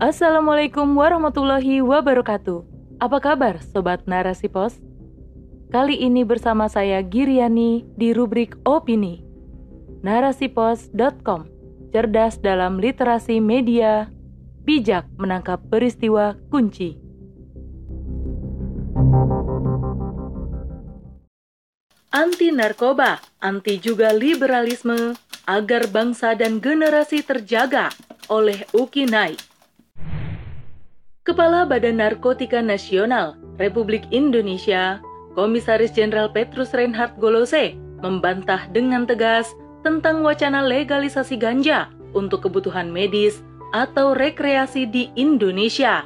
Assalamualaikum warahmatullahi wabarakatuh. Apa kabar Sobat Narasi Pos? Kali ini bersama saya Giriani di rubrik Opini. Narasipos.com Cerdas dalam literasi media, bijak menangkap peristiwa kunci. Anti narkoba, anti juga liberalisme, agar bangsa dan generasi terjaga oleh Uki Naik. Kepala Badan Narkotika Nasional Republik Indonesia, Komisaris Jenderal Petrus Reinhard Golose, membantah dengan tegas tentang wacana legalisasi ganja untuk kebutuhan medis atau rekreasi di Indonesia.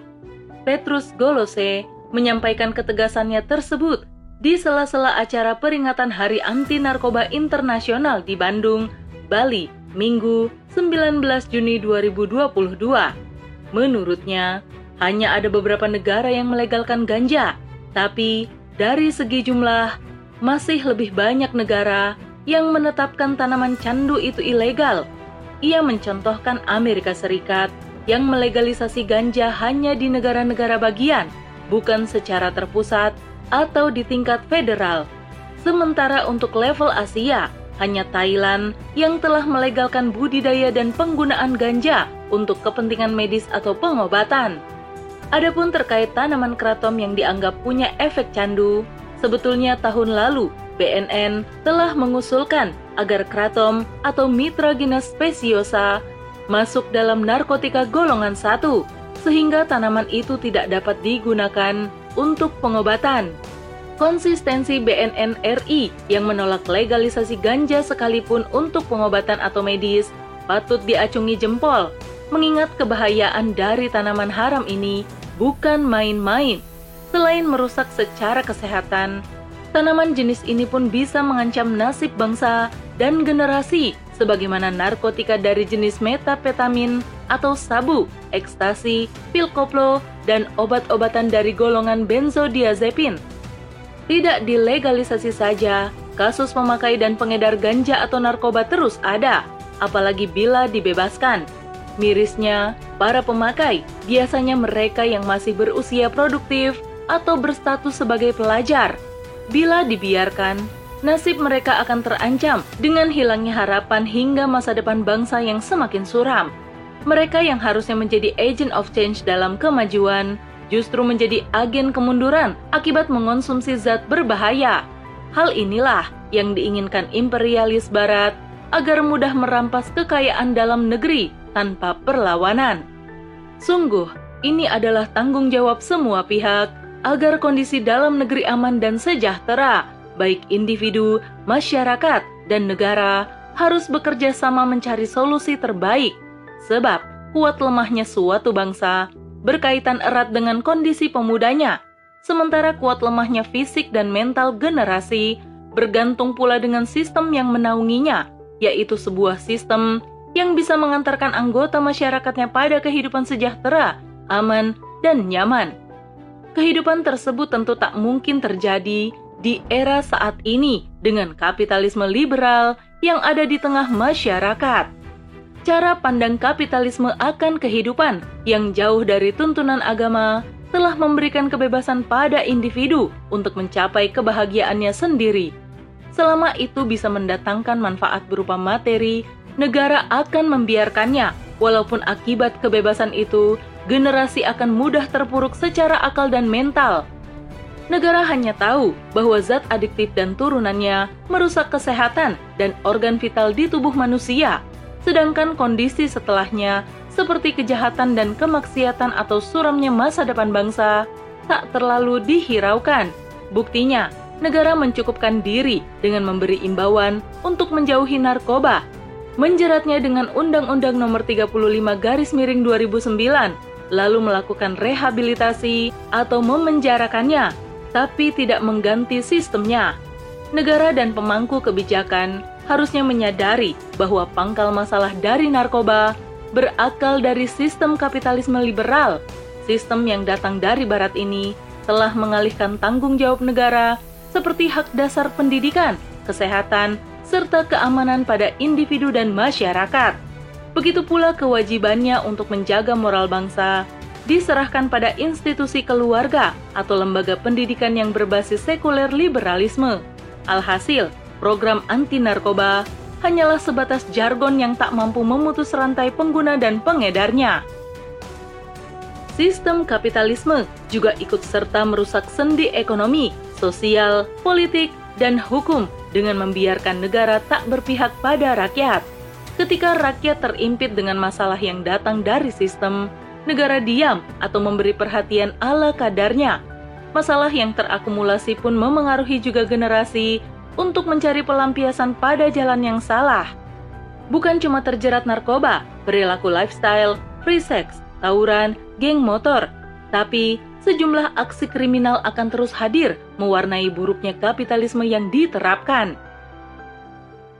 Petrus Golose menyampaikan ketegasannya tersebut di sela-sela acara peringatan Hari Anti Narkoba Internasional di Bandung, Bali, Minggu 19 Juni 2022. Menurutnya, hanya ada beberapa negara yang melegalkan ganja, tapi dari segi jumlah, masih lebih banyak negara yang menetapkan tanaman candu itu ilegal. Ia mencontohkan Amerika Serikat yang melegalisasi ganja hanya di negara-negara bagian, bukan secara terpusat atau di tingkat federal. Sementara untuk level Asia, hanya Thailand yang telah melegalkan budidaya dan penggunaan ganja untuk kepentingan medis atau pengobatan. Adapun terkait tanaman kratom yang dianggap punya efek candu, sebetulnya tahun lalu BNN telah mengusulkan agar kratom atau Mitragynes speciosa masuk dalam narkotika golongan satu, sehingga tanaman itu tidak dapat digunakan untuk pengobatan. Konsistensi BNN RI yang menolak legalisasi ganja sekalipun untuk pengobatan atau medis patut diacungi jempol, mengingat kebahayaan dari tanaman haram ini bukan main-main. Selain merusak secara kesehatan, tanaman jenis ini pun bisa mengancam nasib bangsa dan generasi sebagaimana narkotika dari jenis metapetamin atau sabu, ekstasi, pil koplo, dan obat-obatan dari golongan benzodiazepin. Tidak dilegalisasi saja, kasus pemakai dan pengedar ganja atau narkoba terus ada, apalagi bila dibebaskan. Mirisnya, para pemakai biasanya mereka yang masih berusia produktif atau berstatus sebagai pelajar. Bila dibiarkan, nasib mereka akan terancam dengan hilangnya harapan hingga masa depan bangsa yang semakin suram. Mereka yang harusnya menjadi agent of change dalam kemajuan justru menjadi agen kemunduran akibat mengonsumsi zat berbahaya. Hal inilah yang diinginkan imperialis barat agar mudah merampas kekayaan dalam negeri tanpa perlawanan. Sungguh, ini adalah tanggung jawab semua pihak agar kondisi dalam negeri aman dan sejahtera, baik individu, masyarakat, dan negara harus bekerja sama mencari solusi terbaik. Sebab, kuat lemahnya suatu bangsa berkaitan erat dengan kondisi pemudanya, sementara kuat lemahnya fisik dan mental generasi bergantung pula dengan sistem yang menaunginya, yaitu sebuah sistem yang bisa mengantarkan anggota masyarakatnya pada kehidupan sejahtera, aman, dan nyaman. Kehidupan tersebut tentu tak mungkin terjadi di era saat ini dengan kapitalisme liberal yang ada di tengah masyarakat cara pandang kapitalisme akan kehidupan yang jauh dari tuntunan agama telah memberikan kebebasan pada individu untuk mencapai kebahagiaannya sendiri. Selama itu bisa mendatangkan manfaat berupa materi, negara akan membiarkannya, walaupun akibat kebebasan itu generasi akan mudah terpuruk secara akal dan mental. Negara hanya tahu bahwa zat adiktif dan turunannya merusak kesehatan dan organ vital di tubuh manusia sedangkan kondisi setelahnya seperti kejahatan dan kemaksiatan atau suramnya masa depan bangsa tak terlalu dihiraukan. Buktinya, negara mencukupkan diri dengan memberi imbauan untuk menjauhi narkoba, menjeratnya dengan Undang-Undang Nomor 35 Garis Miring 2009, lalu melakukan rehabilitasi atau memenjarakannya, tapi tidak mengganti sistemnya. Negara dan pemangku kebijakan harusnya menyadari bahwa pangkal masalah dari narkoba berakal dari sistem kapitalisme liberal. Sistem yang datang dari barat ini telah mengalihkan tanggung jawab negara seperti hak dasar pendidikan, kesehatan, serta keamanan pada individu dan masyarakat. Begitu pula kewajibannya untuk menjaga moral bangsa diserahkan pada institusi keluarga atau lembaga pendidikan yang berbasis sekuler liberalisme. Alhasil, program anti narkoba hanyalah sebatas jargon yang tak mampu memutus rantai pengguna dan pengedarnya. Sistem kapitalisme juga ikut serta merusak sendi ekonomi, sosial, politik, dan hukum dengan membiarkan negara tak berpihak pada rakyat. Ketika rakyat terimpit dengan masalah yang datang dari sistem, negara diam atau memberi perhatian ala kadarnya. Masalah yang terakumulasi pun memengaruhi juga generasi untuk mencari pelampiasan pada jalan yang salah. Bukan cuma terjerat narkoba, perilaku lifestyle, free sex, tawuran, geng motor, tapi sejumlah aksi kriminal akan terus hadir mewarnai buruknya kapitalisme yang diterapkan.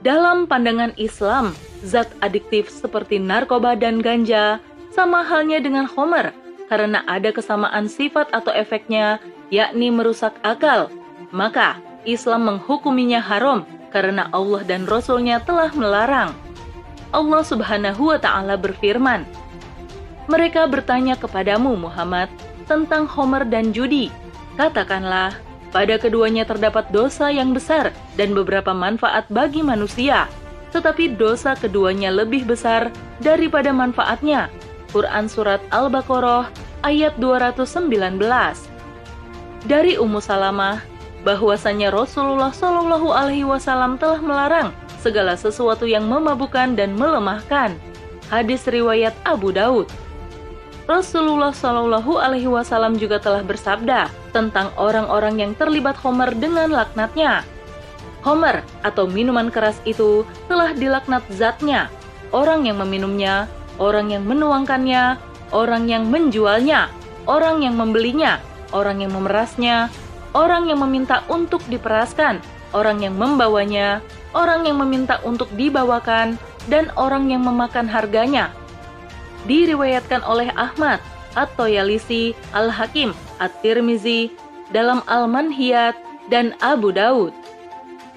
Dalam pandangan Islam, zat adiktif seperti narkoba dan ganja sama halnya dengan Homer karena ada kesamaan sifat atau efeknya, yakni merusak akal. Maka Islam menghukuminya haram karena Allah dan Rasulnya telah melarang. Allah subhanahu wa ta'ala berfirman, Mereka bertanya kepadamu Muhammad tentang Homer dan judi. Katakanlah, pada keduanya terdapat dosa yang besar dan beberapa manfaat bagi manusia, tetapi dosa keduanya lebih besar daripada manfaatnya. Quran Surat Al-Baqarah ayat 219 Dari Ummu Salamah, bahwasanya Rasulullah Shallallahu Alaihi Wasallam telah melarang segala sesuatu yang memabukkan dan melemahkan. Hadis riwayat Abu Daud. Rasulullah Shallallahu Alaihi Wasallam juga telah bersabda tentang orang-orang yang terlibat homer dengan laknatnya. Homer atau minuman keras itu telah dilaknat zatnya, orang yang meminumnya, orang yang menuangkannya, orang yang menjualnya, orang yang membelinya, orang yang memerasnya, orang yang meminta untuk diperaskan, orang yang membawanya, orang yang meminta untuk dibawakan, dan orang yang memakan harganya diriwayatkan oleh Ahmad atau Yalisi, Al-Hakim, At-Tirmizi, dalam Al-Manhiyat, dan Abu Daud.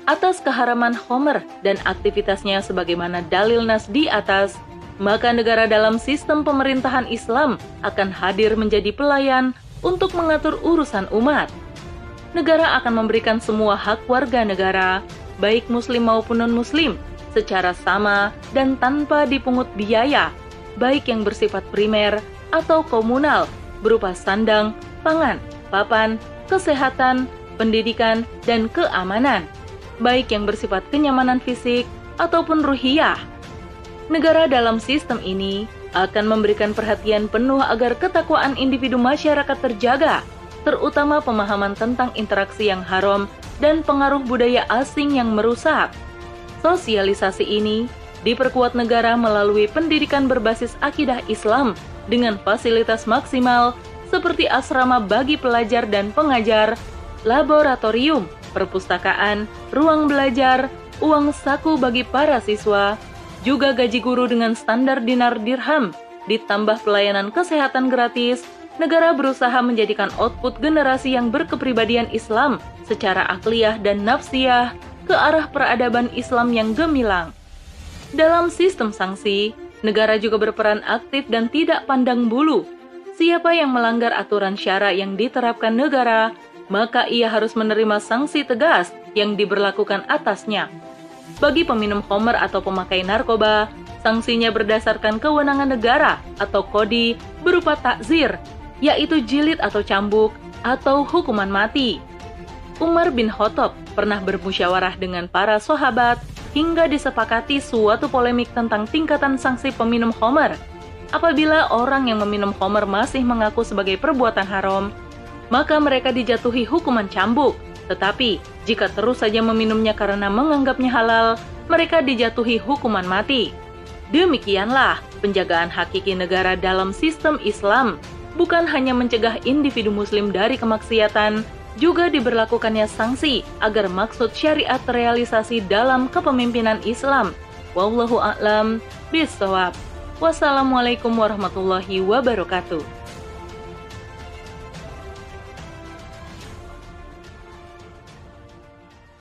Atas keharaman Homer dan aktivitasnya sebagaimana dalil nas di atas, maka negara dalam sistem pemerintahan Islam akan hadir menjadi pelayan untuk mengatur urusan umat. Negara akan memberikan semua hak warga negara, baik muslim maupun non-muslim, secara sama dan tanpa dipungut biaya baik yang bersifat primer atau komunal, berupa sandang, pangan, papan, kesehatan, pendidikan, dan keamanan, baik yang bersifat kenyamanan fisik ataupun ruhiyah. Negara dalam sistem ini akan memberikan perhatian penuh agar ketakwaan individu masyarakat terjaga, terutama pemahaman tentang interaksi yang haram dan pengaruh budaya asing yang merusak. Sosialisasi ini diperkuat negara melalui pendidikan berbasis akidah Islam dengan fasilitas maksimal seperti asrama bagi pelajar dan pengajar, laboratorium, perpustakaan, ruang belajar, uang saku bagi para siswa, juga gaji guru dengan standar dinar dirham, ditambah pelayanan kesehatan gratis, negara berusaha menjadikan output generasi yang berkepribadian Islam secara akliyah dan nafsiyah ke arah peradaban Islam yang gemilang. Dalam sistem sanksi, negara juga berperan aktif dan tidak pandang bulu. Siapa yang melanggar aturan syara yang diterapkan negara, maka ia harus menerima sanksi tegas yang diberlakukan atasnya. Bagi peminum homer atau pemakai narkoba, sanksinya berdasarkan kewenangan negara atau kodi berupa takzir, yaitu jilid atau cambuk atau hukuman mati. Umar bin Khattab pernah bermusyawarah dengan para sahabat hingga disepakati suatu polemik tentang tingkatan sanksi peminum homer. Apabila orang yang meminum homer masih mengaku sebagai perbuatan haram, maka mereka dijatuhi hukuman cambuk. Tetapi, jika terus saja meminumnya karena menganggapnya halal, mereka dijatuhi hukuman mati. Demikianlah penjagaan hakiki negara dalam sistem Islam, bukan hanya mencegah individu muslim dari kemaksiatan, juga diberlakukannya sanksi agar maksud syariat terrealisasi dalam kepemimpinan Islam. Wallahu a'lam bishawab. Wassalamualaikum warahmatullahi wabarakatuh.